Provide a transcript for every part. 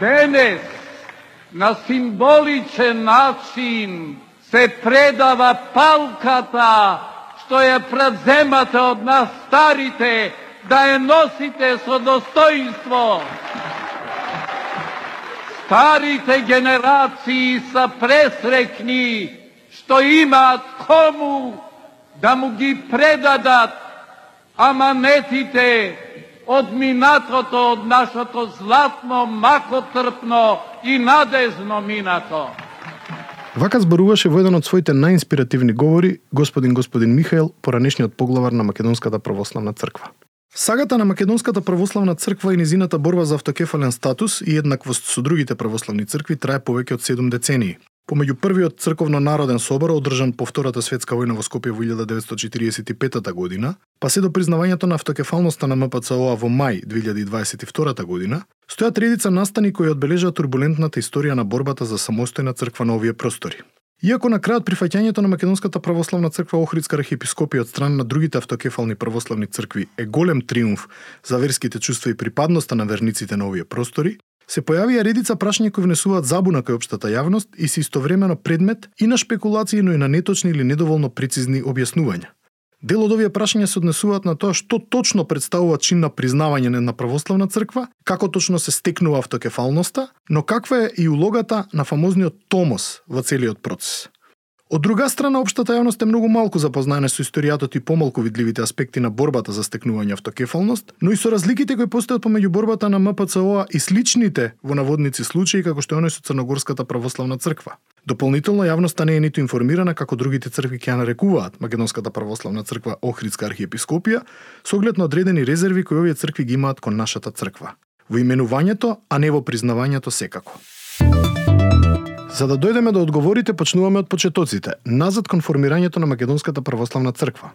Денес на символичен начин се предава палката што ја преземате од нас старите, да ја носите со достоинство. Старите генерации са пресрекни што имаат кому да му ги предадат аманетите од минатото, од нашето златно, макотрпно и надежно минато. Вака зборуваше во еден од своите најинспиративни говори господин господин Михаил, поранешниот поглавар на Македонската православна црква. Сагата на Македонската православна црква и низината борба за автокефален статус и еднаквост со другите православни цркви трае повеќе од 7 децении. Помеѓу првиот црковно-народен собор одржан по Втората светска војна во Скопје во 1945 година, па се до признавањето на автокефалноста на МПЦО во мај 2022 година, стојат редица настани кои одбележаат турбулентната историја на борбата за самостојна црква на овие простори. Иако на крајот прифаќањето на Македонската православна црква Охридска архиепископија од страна на другите автокефални православни цркви е голем триумф за верските чувства и припадноста на верниците на овие простори, се појавија редица прашања кои внесуваат забуна кај општата јавност и се истовремено предмет и на спекулации, но и на неточни или недоволно прецизни објаснувања. Дел од овие прашања се однесуваат на тоа што точно представува чин на признавање на православна црква, како точно се стекнува автокефалноста, но каква е и улогата на фамозниот томос во целиот процес. Од друга страна, општата јавност е многу малку запознаена со историјатот и помалку видливите аспекти на борбата за стекнување автокефалност, но и со разликите кои постојат помеѓу борбата на МПЦО и сличните во наводници случаи како што е оној со Црногорската православна црква. Дополнително јавноста не е ниту информирана како другите цркви ќе ја нарекуваат Македонската православна црква Охридска архиепископија со оглед на одредени резерви кои овие цркви ги имаат кон нашата црква. Во именувањето, а не во признавањето секако. За да дојдеме до одговорите, почнуваме од почетоците, назад кон формирањето на Македонската православна црква.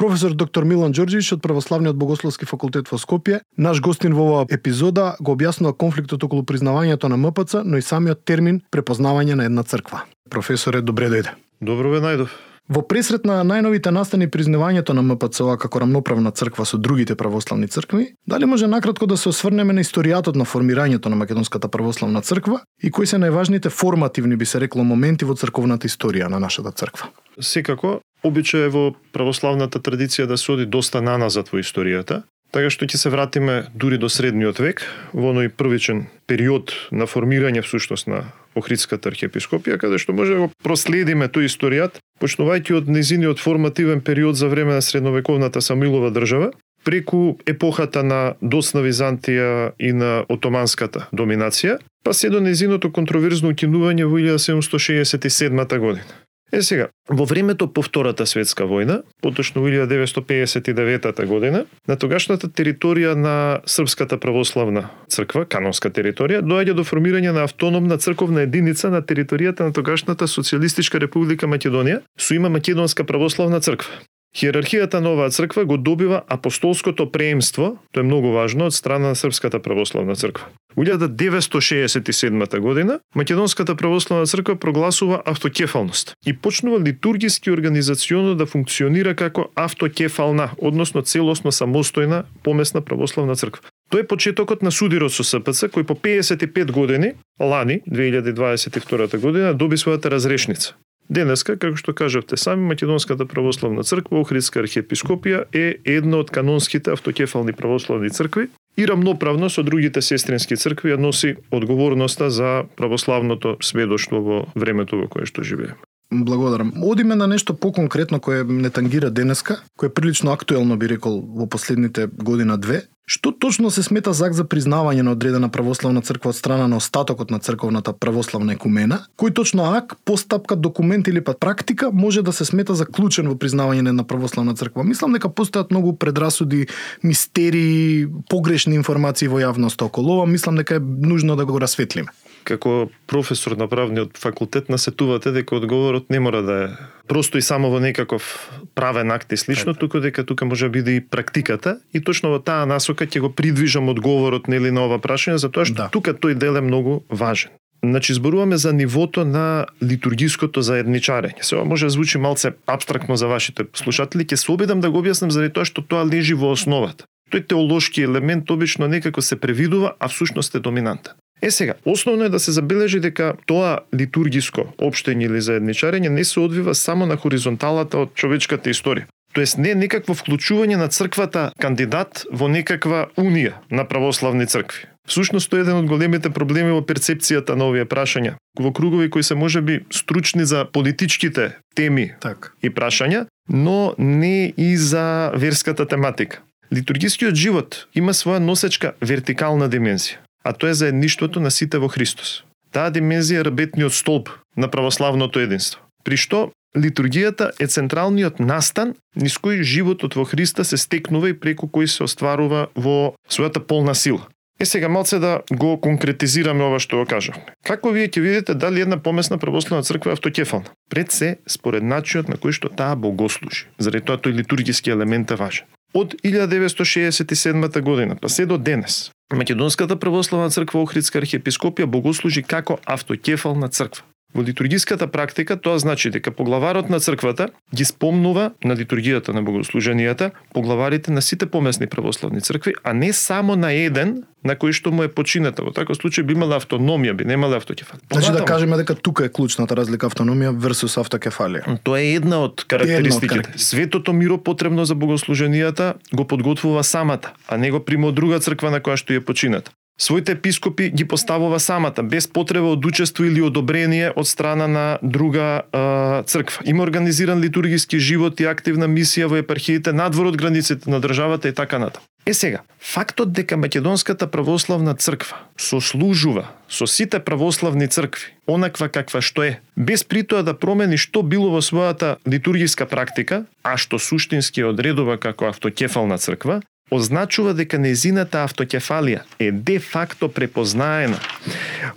Професор доктор Милан Ѓорѓевич од Православниот богословски факултет во Скопје, наш гостин во оваа епизода го објаснува конфликтот околу признавањето на МПЦ, но и самиот термин препознавање на една црква. Професоре, добре дојде. Добро ве најдов. Во пресрет на најновите настани признавањето на МПЦО како рамноправна црква со другите православни цркви, дали може накратко да се осврнеме на историјатот на формирањето на Македонската православна црква и кои се најважните формативни би се рекло моменти во црковната историја на нашата црква? Секако, обичај е во православната традиција да се оди доста наназад во историјата, така што ќе се вратиме дури до средниот век, во оној првичен период на формирање всушност на Охридската архиепископија, каде што може да го проследиме тој историјат, почнувајќи од незиниот формативен период за време на средновековната Самилова држава, преку епохата на Досна Византија и на отоманската доминација, па се до незиното контроверзно укинување во 1767 година. Е сега, во времето по Втората светска војна, поточно 1959 година, на тогашната територија на Српската православна црква, канонска територија, доаѓа до формирање на автономна црковна единица на територијата на тогашната Социјалистичка република Македонија, со има Македонска православна црква. Хиерархијата на оваа црква го добива апостолското преемство, тоа е многу важно, од страна на Српската православна црква. У 1967 година Македонската православна црква прогласува автокефалност и почнува литургиски организационно да функционира како автокефална, односно целосно самостојна помесна православна црква. Тоа е почетокот на судирот со СПЦ кој по 55 години, лани 2022 година доби својата разрешница. Денеска, како што кажавте сами, Македонската православна црква, Охридска архиепископија е една од канонските автокефални православни цркви и рамноправно со другите сестрински цркви ја носи одговорноста за православното сведоштво во времето во кое што живееме. Благодарам. Одиме на нешто поконкретно кое не тангира денеска, кое е прилично актуелно би рекол во последните година две. Што точно се смета зак за признавање на одредена православна црква од страна на остатокот на црковната православна екумена? Кој точно ак, постапка, документ или па практика може да се смета за клучен во признавање на една православна црква? Мислам дека постојат многу предрасуди, мистерии, погрешни информации во јавноста околу ова. Мислам дека е нужно да го расветлиме како професор на правниот факултет насетувате дека одговорот не мора да е просто и само во некаков правен акт и слично, туку дека тука може да биде и практиката и точно во таа насока ќе го придвижам одговорот нели на ова прашање затоа што да. тука тој дел е многу важен. Значи, зборуваме за нивото на литургиското заедничарење. Се може да звучи малце абстрактно за вашите слушатели, ќе се обидам да го објаснам заради тоа што тоа лежи во основата. Тој теолошки елемент обично некако се превидува, а всушност е доминантен. Е сега, основно е да се забележи дека тоа литургиско општење или заедничарење не се одвива само на хоризонталата од човечката историја. Тоест не е некакво вклучување на црквата кандидат во некаква унија на православни цркви. Всушност тоа е еден од големите проблеми во перцепцијата на овие прашања. Во кругови кои се можеби стручни за политичките теми так. и прашања, но не и за верската тематика. Литургискиот живот има своја носечка вертикална димензија а тоа е заедништвото на сите во Христос. Таа димензија е рабетниот столб на православното единство. При што литургијата е централниот настан низ кој животот во Христа се стекнува и преку кој се остварува во својата полна сила. Е сега малце да го конкретизираме ова што го кажавме. Како вие ќе видите дали една помесна православна црква е автокефална? Пред се според начинот на кој што таа богослужи. Заради тоа тој литургиски елемент е важен. Од 1967 година па се до денес, Македонската православна црква Охридска архиепископија богослужи како автокефална црква. Во литургиската практика тоа значи дека поглаварот на црквата ги спомнува на литургијата на богослуженијата поглаварите на сите помесни православни цркви, а не само на еден на кој што му е почината. Во таков случај би имала автономија, би немала автокефал. Значи да кажеме дека тука е клучната разлика автономија versus автокефалија. Тоа е една од карактеристиките. Светото миро потребно за богослуженијата го подготвува самата, а не го прима од друга црква на која што е почината своите епископи ги поставува самата, без потреба од учество или одобрение од страна на друга а, црква. Има организиран литургиски живот и активна мисија во епархиите надвор од границите на државата и така натаму. Е сега, фактот дека Македонската православна црква сослужува со сите православни цркви, онаква каква што е, без притоа да промени што било во својата литургиска практика, а што суштински одредува како автокефална црква, означува дека незината автокефалија е де факто препознаена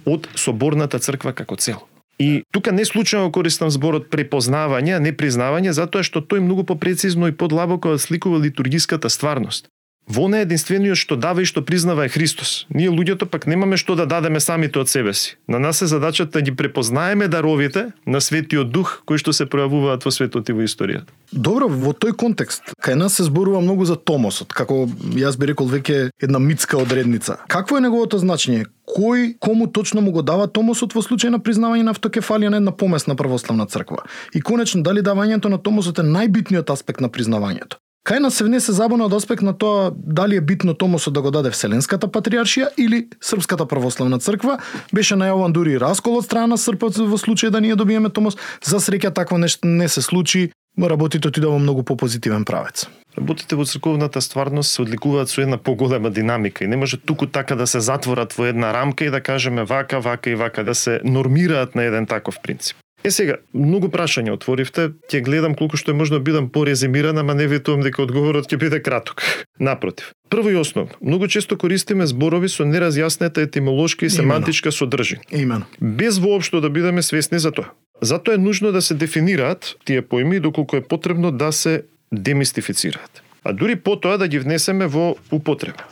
од соборната црква како цел. И тука не случајно користам зборот препознавање, не признавање, затоа што тој многу попрецизно и подлабоко сликува литургиската стварност. Во не единствениот што дава и што признава е Христос. Ние луѓето пак немаме што да дадеме самите од себе си. На нас е задачата да ги препознаеме даровите на Светиот Дух кои што се пројавуваат во светот и во историјата. Добро, во тој контекст, кај нас се зборува многу за Томосот, како јас би рекол веќе една митска одредница. Какво е неговото значење? Кој кому точно му го дава Томосот во случај на признавање на автокефалија на една помесна православна црква? И конечно, дали давањето на Томосот е најбитниот аспект на признавањето? Кај нас се внесе забуна од аспект на тоа дали е битно Томосот да го даде Вселенската патриаршија или Српската православна црква. Беше најаван дури раскол од страна Српот во случај да ние добиеме Томос. За среќа такво нешто не се случи. Работите отида во многу попозитивен правец. Работите во црковната стварност се одликуваат со една поголема динамика и не може туку така да се затворат во една рамка и да кажеме вака, вака и вака, да се нормираат на еден таков принцип. Е сега, многу прашања отворивте, ќе гледам колку што е можно да бидам порезимиран, ама не ветувам дека одговорот ќе биде краток. Напротив. Прво и основно, многу често користиме зборови со неразјаснета етимолошка и семантичка содржина. Имено. Без воопшто да бидеме свесни за тоа. Затоа е нужно да се дефинираат тие поими доколку е потребно да се демистифицираат. А дури потоа да ги внесеме во употреба.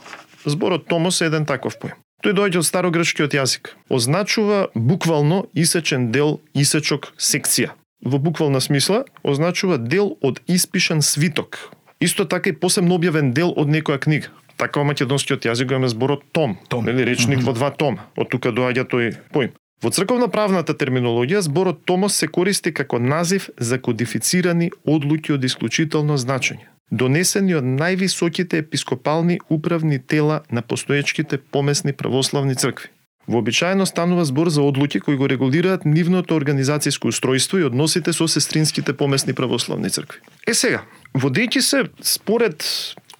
Зборот томос е еден таков поим. Тој доаѓа од старогрчкиот јазик. Означува буквално исечен дел, исечок, секција. Во буквална смисла означува дел од испишан свиток. Исто така и посебно објавен дел од некоја книга. Така во македонскиот јазик го имаме зборот том, том. нели речник mm -hmm. во два тома. Од тука доаѓа тој поим. Во црковна правната терминологија зборот томос се користи како назив за кодифицирани одлуки од исклучително значење донесени од највисоките епископални управни тела на постоечките помесни православни цркви. Вообичаено станува збор за одлуки кои го регулираат нивното организацијско устройство и односите со сестринските помесни православни цркви. Е сега, водејќи се според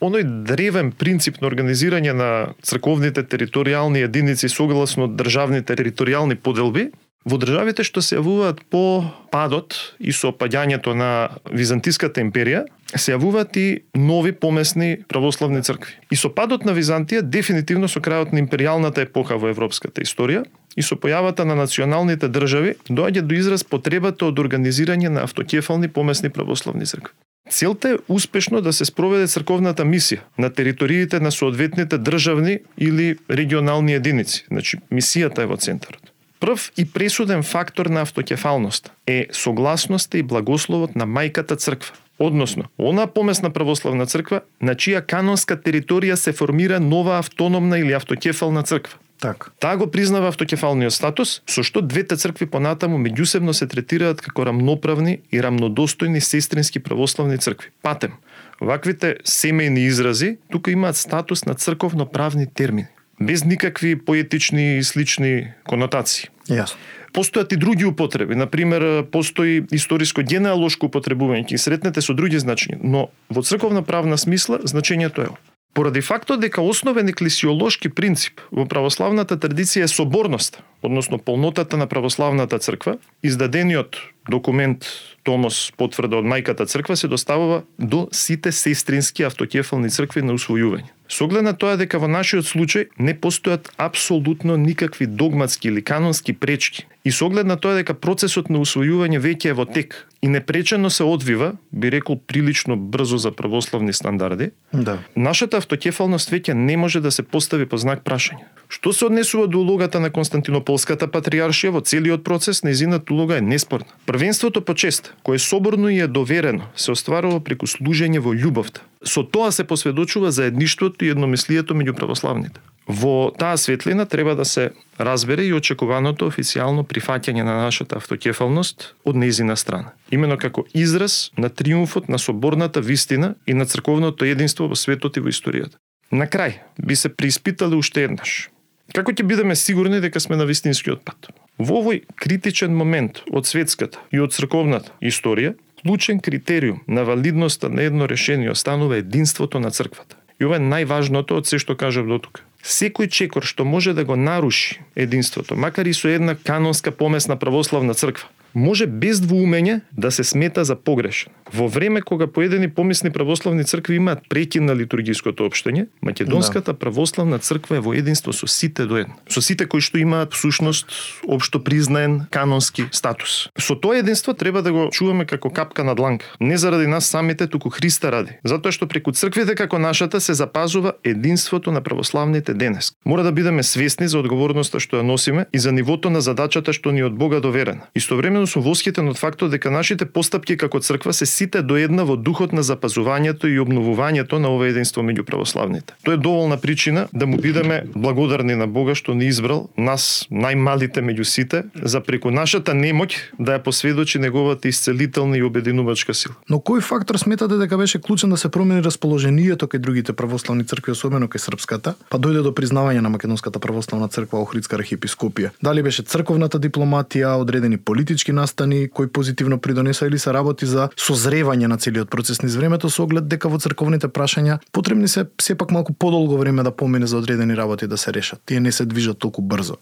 оној древен принцип на организирање на црковните територијални единици согласно државните територијални поделби, Во државите што се јавуваат по падот и со паѓањето на Византиската империја, се јавуваат и нови помесни православни цркви. И со падот на Византија, дефинитивно со крајот на империјалната епоха во европската историја, и со појавата на националните држави доаѓа до израз потребата од организирање на автокефални помесни православни цркви. Целта е успешно да се спроведе црковната мисија на териториите на соодветните државни или регионални единици. Значи, мисијата е во центарот. Прв и пресуден фактор на автокефалност е согласноста и благословот на мајката црква, односно, она помесна православна црква на чија канонска територија се формира нова автономна или автокефална црква. Така. Таа го признава автокефалниот статус, со што двете цркви понатаму меѓусебно се третираат како рамноправни и рамнодостојни сестрински православни цркви. Патем, ваквите семејни изрази тука имаат статус на црковно-правни термини, без никакви поетични и слични конотации. Јасно. Постојат и други употреби, на пример постои историско генеалошко употребување, ќе сретнете со други значења, но во црковна правна смисла значењето е. Поради фактот дека основен еклесиолошки принцип во православната традиција е соборност, односно полнотата на православната црква, издадениот документ Томос потврда од мајката црква се доставува до сите сестрински автокефални цркви на усвојување. Со оглед на тоа дека во нашиот случај не постојат апсолутно никакви догматски или канонски пречки и со оглед на тоа дека процесот на усвојување веќе е во тек и непречено се одвива, би рекол прилично брзо за православни стандарди, Да. нашата автокефалност веќе не може да се постави по знак прашање. Што се однесува до улогата на Константинополската патриаршија во целиот процес, незината улога е неспорна. Првенството по чест, кое соборно и е доверено, се остварува преку служење во љубовта. Со тоа се посведочува заедништвото и едномислието меѓу православните. Во таа светлина треба да се разбере и очекуваното официјално прифаќање на нашата автокефалност од нејзина страна. Имено како израз на триумфот на соборната вистина и на црковното единство во светот и во историјата. На крај, би се прииспитале уште еднаш. Како ќе бидеме сигурни дека сме на вистинскиот пат? Во овој критичен момент од светската и од црковната историја, клучен критериум на валидноста на едно решение останува единството на црквата. И ова е најважното од се што кажав до тука. Секој чекор што може да го наруши единството, макар и со една канонска помесна православна црква, може без двоумење да се смета за погрешен. Во време кога поедени помисни православни цркви имаат прекин на литургиското општење, Македонската православна црква е во единство со сите до едно. Со сите кои што имаат всушност општо признаен канонски статус. Со тоа единство треба да го чуваме како капка на дланка. Не заради нас самите, туку Христа ради. Затоа што преку црквите како нашата се запазува единството на православните денес. Мора да бидеме свесни за одговорноста што ја носиме и за нивото на задачата што ни од Бога доверена. Истовремено сум восхитен од фактот дека нашите постапки како црква се сите до една во духот на запазувањето и обновувањето на ова единство меѓу православните. Тоа е доволна причина да му бидеме благодарни на Бога што ни избрал нас најмалите меѓу сите за преку нашата немоќ да ја посведочи неговата исцелителна и обединувачка сила. Но кој фактор сметате дека беше клучен да се промени расположението кај другите православни цркви, особено кај српската, па дојде до признавање на Македонската православна црква Охридска архиепископија? Дали беше црковната дипломатија, одредени политички настани кои позитивно придонеса или се работи за созревање на целиот процес низ времето со оглед дека во црковните прашања потребни се сепак малку подолго време да помине за одредени работи да се решат. Тие не се движат толку брзо.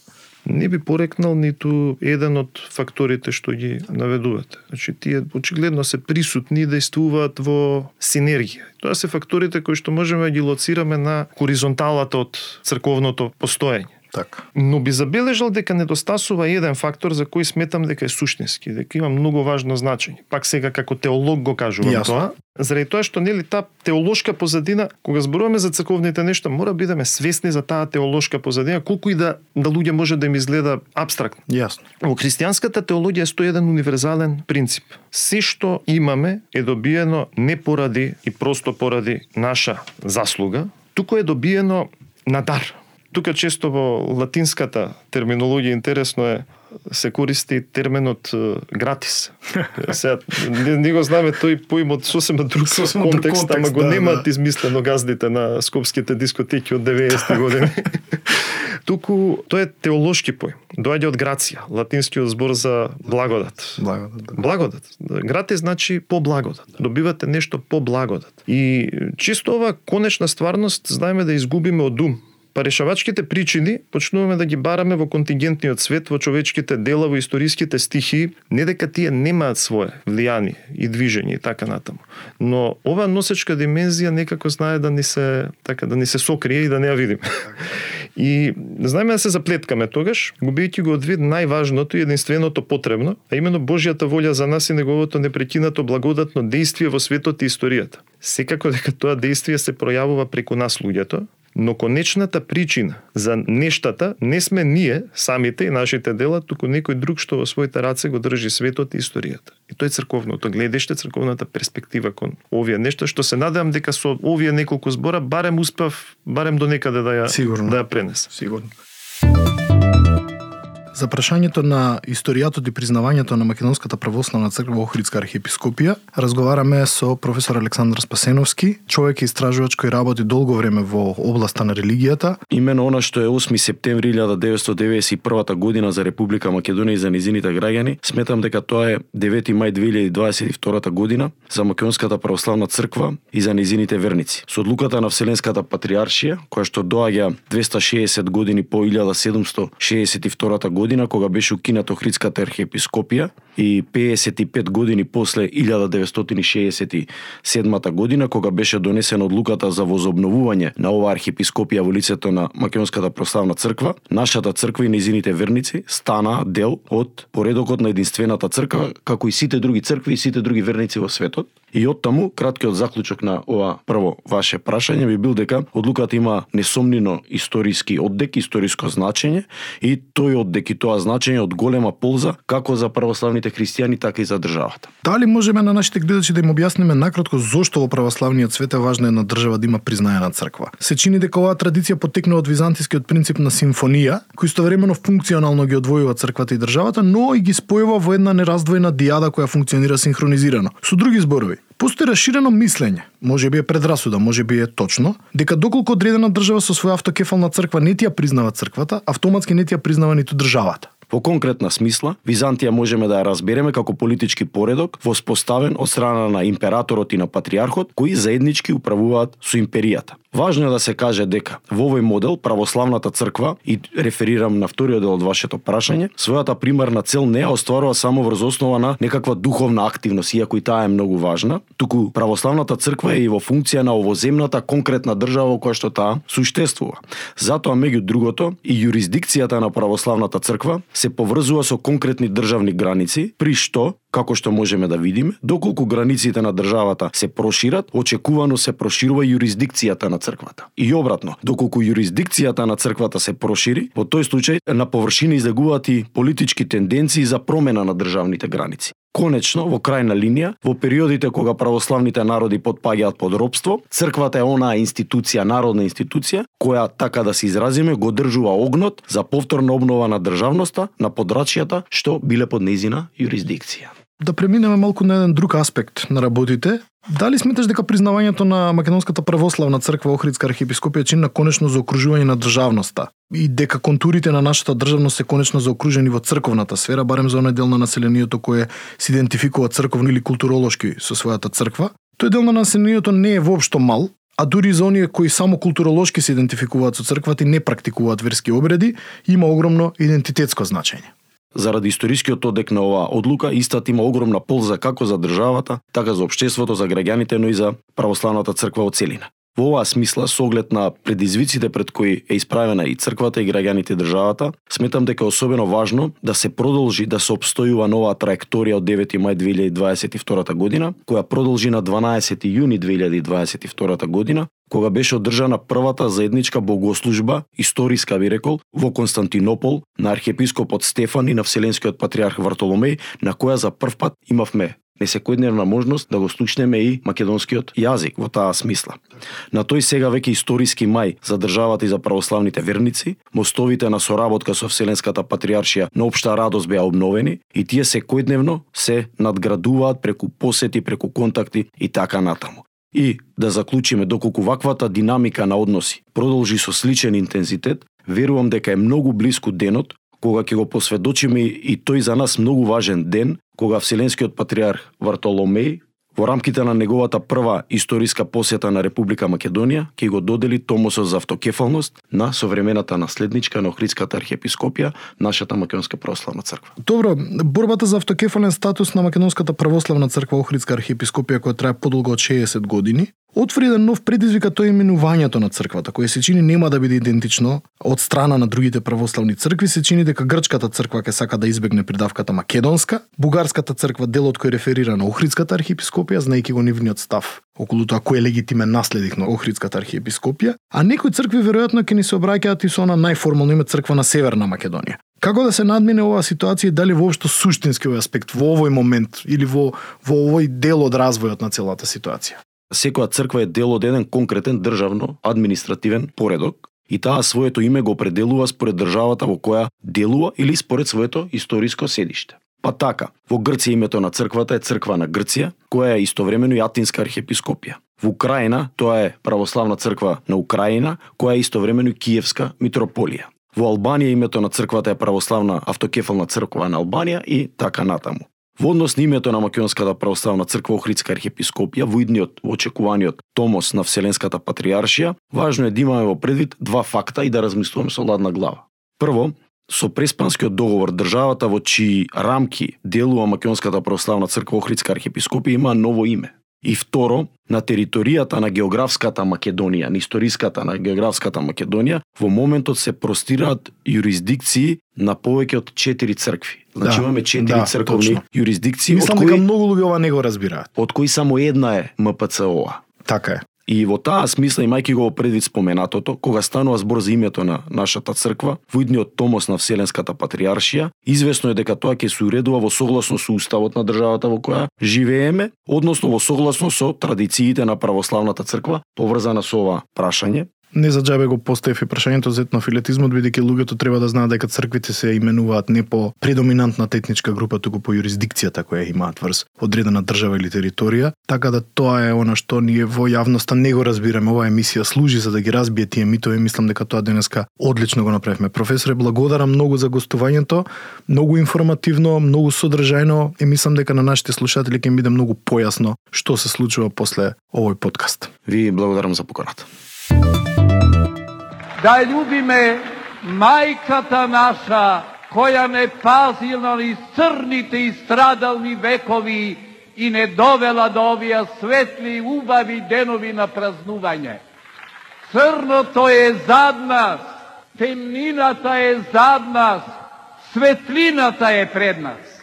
не би порекнал ниту еден од факторите што ги наведувате. Значи, тие очигледно се присутни и действуваат во синергија. Тоа се факторите кои што можеме да ги лоцираме на хоризонталата од црковното постоење. Така. Но би забележал дека недостасува еден фактор за кој сметам дека е суштински, дека има многу важно значење. Пак сега како теолог го кажувам Јасно. тоа, заради тоа што нели таа теолошка позадина, кога зборуваме за црковните нешта, мора бидеме свесни за таа теолошка позадина, колку и да да луѓе може да им изгледа абстрактно. Јасно. Во христијанската теологија стои еден универзален принцип. Се што имаме е добиено не поради и просто поради наша заслуга, туку е добиено на дар. Тука често во латинската терминологија интересно е се користи терминот гратис. Сега, не, не го знаме тој поимот сосема друг Сосема друг контекст, контекст, ама го да, немаат да. измислено газдите на скопските дискотеки од 90-ти години. Туку тоа е теолошки поим. Доаѓа од грација, латинскиот збор за благодат. Благодат. да. Благодат. Грати значи по благодат. Добивате нешто по благодат. И чисто ова конечна стварност знаеме да изгубиме од ум. Па решавачките причини почнуваме да ги бараме во контингентниот свет, во човечките дела, во историските стихи, не дека тие немаат свое влијание и движење и така натаму. Но ова носечка димензија некако знае да ни се така да ни се сокрие и да не ја видиме. И знаеме да се заплеткаме тогаш, губејќи го од вид најважното и единственото потребно, а именно Божјата волја за нас и неговото непрекинато благодатно действие во светот и историјата. Секако дека тоа действие се пројавува преку нас луѓето, но конечната причина за нештата не сме ние, самите и нашите дела, туку некој друг што во своите раце го држи светот и историјата. И тој е црковното гледиште, црковната перспектива кон овие нешта, што се надевам дека со овие неколку збора барем успев, барем до некаде да ја, Сигурно. да ја пренес. Сигурно. За прашањето на историјатот и признавањето на Македонската православна црква во Охридска архиепископија, разговараме со професор Александар Спасеновски, човек и истражувач кој работи долго време во областа на религијата. Имено она што е 8 септември 1991 година за Република Македонија и за низините граѓани, сметам дека тоа е 9 мај 2022 година за Македонската православна црква и за низините верници. Со одлуката на Вселенската патриаршија, која што доаѓа 260 години по 1762 година, кога беше укинато Охридската архиепископија и 55 години после 1967 година, кога беше донесена одлуката за возобновување на ова архиепископија во лицето на Македонската православна црква, нашата црква и незините верници стана дел од поредокот на единствената црква, како и сите други цркви и сите други верници во светот. И од таму, краткиот заклучок на ова прво ваше прашање би бил дека одлуката има несомнено историски оддек, историско значење и тој оддек и тоа значење од голема полза како за православните христијани, така и за државата. Дали можеме на нашите гледачи да им објасниме накратко зошто во православниот свет е важно една држава да има признаена црква? Се чини дека оваа традиција потекнува од византискиот принцип на симфонија, кој истовремено функционално ги одвојува црквата и државата, но и ги спојува во една нераздвоена дијада која функционира синхронизирано. Со други зборови, Постои расширено мислење, може би е предрасуда, може би е точно, дека доколку одредена држава со своја автокефална црква не ти ја признава црквата, автоматски не ти ја признава ниту државата. Во конкретна смисла, Византија можеме да ја разбереме како политички поредок воспоставен од страна на императорот и на патриархот, кои заеднички управуваат со империјата. Важно е да се каже дека во овој модел православната црква и реферирам на вториот дел од вашето прашање, својата примарна цел не ја остварува само врз основа на некаква духовна активност, иако и таа е многу важна, туку православната црква е и во функција на овоземната конкретна држава во која што таа суштествува. Затоа меѓу другото и јурисдикцијата на православната црква се поврзува со конкретни државни граници, при што како што можеме да видиме, доколку границите на државата се прошират, очекувано се проширува јурисдикцијата на црквата. И обратно, доколку јурисдикцијата на црквата се прошири, во тој случај на површина излегуваат и политички тенденции за промена на државните граници. Конечно, во крајна линија, во периодите кога православните народи подпаѓаат под робство, црквата е онаа институција, народна институција, која, така да се изразиме, го држува огнот за повторна обнова на државноста на подрачјата што биле под нејзина јурисдикција. Да преминеме малку на еден друг аспект на работите. Дали сметаш дека признавањето на Македонската православна црква Охридска архиепископија чин на конечно заокружување на државноста и дека контурите на нашата државност се конечно заокружени во црковната сфера, барем за оној дел на населението кое се идентификува црковно или културолошки со својата црква? Тој дел на населението не е воопшто мал, а дури за оние кои само културолошки се идентификуваат со црквата и не практикуваат верски обреди, има огромно идентитетско значење. Заради историскиот одек на оваа одлука, истата има огромна полза како за државата, така за општеството, за граѓаните, но и за православната црква од целина. Во оваа смисла, со оглед на предизвиците пред кои е исправена и црквата и граѓаните државата, сметам дека е особено важно да се продолжи да се обстојува нова траекторија од 9 мај 2022 година, која продолжи на 12 јуни 2022 година, кога беше одржана првата заедничка богослужба, историска би рекол, во Константинопол на архиепископот Стефан и на Вселенскиот патриарх Вартоломеј, на која за прв пат имавме несекојдневна можност да го слушнеме и македонскиот јазик во таа смисла. На тој сега веќе историски мај за државата и за православните верници, мостовите на соработка со Вселенската патриаршија на општа радост беа обновени и тие секојдневно се надградуваат преку посети, преку контакти и така натаму. И да заклучиме доколку ваквата динамика на односи продолжи со сличен интензитет, верувам дека е многу блиску денот кога ќе го посведочиме и тој за нас многу важен ден, кога Вселенскиот патриарх Вартоломеј Во рамките на неговата прва историска посета на Република Македонија, ќе го додели Томосот за автокефалност на современата наследничка на Охридската архиепископија, нашата Македонска православна црква. Добро, борбата за автокефален статус на Македонската православна црква Охридска архиепископија која трае подолго од 60 години, отвори еден нов предизвик, а тоа е именувањето на црквата, кое се чини нема да биде идентично од страна на другите православни цркви, се чини дека грчката црква ќе сака да избегне придавката македонска, бугарската црква делот кој реферира на Охридската архиепископија, знаејќи го нивниот став околу тоа кој е легитимен наследник на Охридската архиепископија, а некои цркви веројатно ќе ни се обраќаат и со она најформално име црква на Северна Македонија. Како да се надмине оваа ситуација и дали воопшто суштински овој аспект во овој момент или во во овој дел од развојот на целата ситуација? Секоја црква е дел од еден конкретен државно административен поредок и таа своето име го определува според државата во која делува или според своето историско седиште. Па така, во Грција името на црквата е црква на Грција, која е истовремено и Атинска архиепископија. Во Украина тоа е православна црква на Украина, која е истовремено и Киевска митрополија. Во Албанија името на црквата е православна автокефална црква на Албанија и така натаму. Во однос на името на Македонската православна црква Охридска архиепископија, во идниот во очекуваниот томос на Вселенската патриаршија, важно е да имаме во предвид два факта и да размислуваме со ладна глава. Прво, со преспанскиот договор државата во чии рамки делува Македонската православна црква Охридска архиепископија има ново име. И второ, на територијата на географската Македонија, на историската на географската Македонија, во моментот се простираат юрисдикции на повеќе од 4 цркви. Значи Да, имаме 4 да, црковни точно. юрисдикции, од Мислам дека кои, многу луѓе ова не го разбираат. од кои само една е МПЦО-а. Така е. И во таа смисла, имајќи го предвид споменатото, кога станува збор за името на нашата црква, во идниот томос на Вселенската патриаршија, известно е дека тоа ќе се уредува во согласно со уставот на државата во која живееме, односно во согласно со традициите на православната црква, поврзана со ова прашање, Не за джабе го поставив и прашањето за етнофилетизмот, бидејќи луѓето треба да знаат дека црквите се именуваат не по предоминантната етничка група, туку по јурисдикцијата која имаат врз одредена држава или територија, така да тоа е она што ние во јавноста не го разбираме. Оваа емисија служи за да ги разбие тие митови, мислам дека тоа денеска одлично го направивме. Професоре, благодарам многу за гостувањето, многу информативно, многу содржајно и мислам дека на нашите слушатели ќе им биде многу појасно што се случува после овој подкаст. ви благодарам за поканата да љубиме мајката наша, која не пазила ни црните и страдални векови и не довела до овие светли и убави денови на празнување. Црното е зад нас, темнината е зад нас, светлината е пред нас.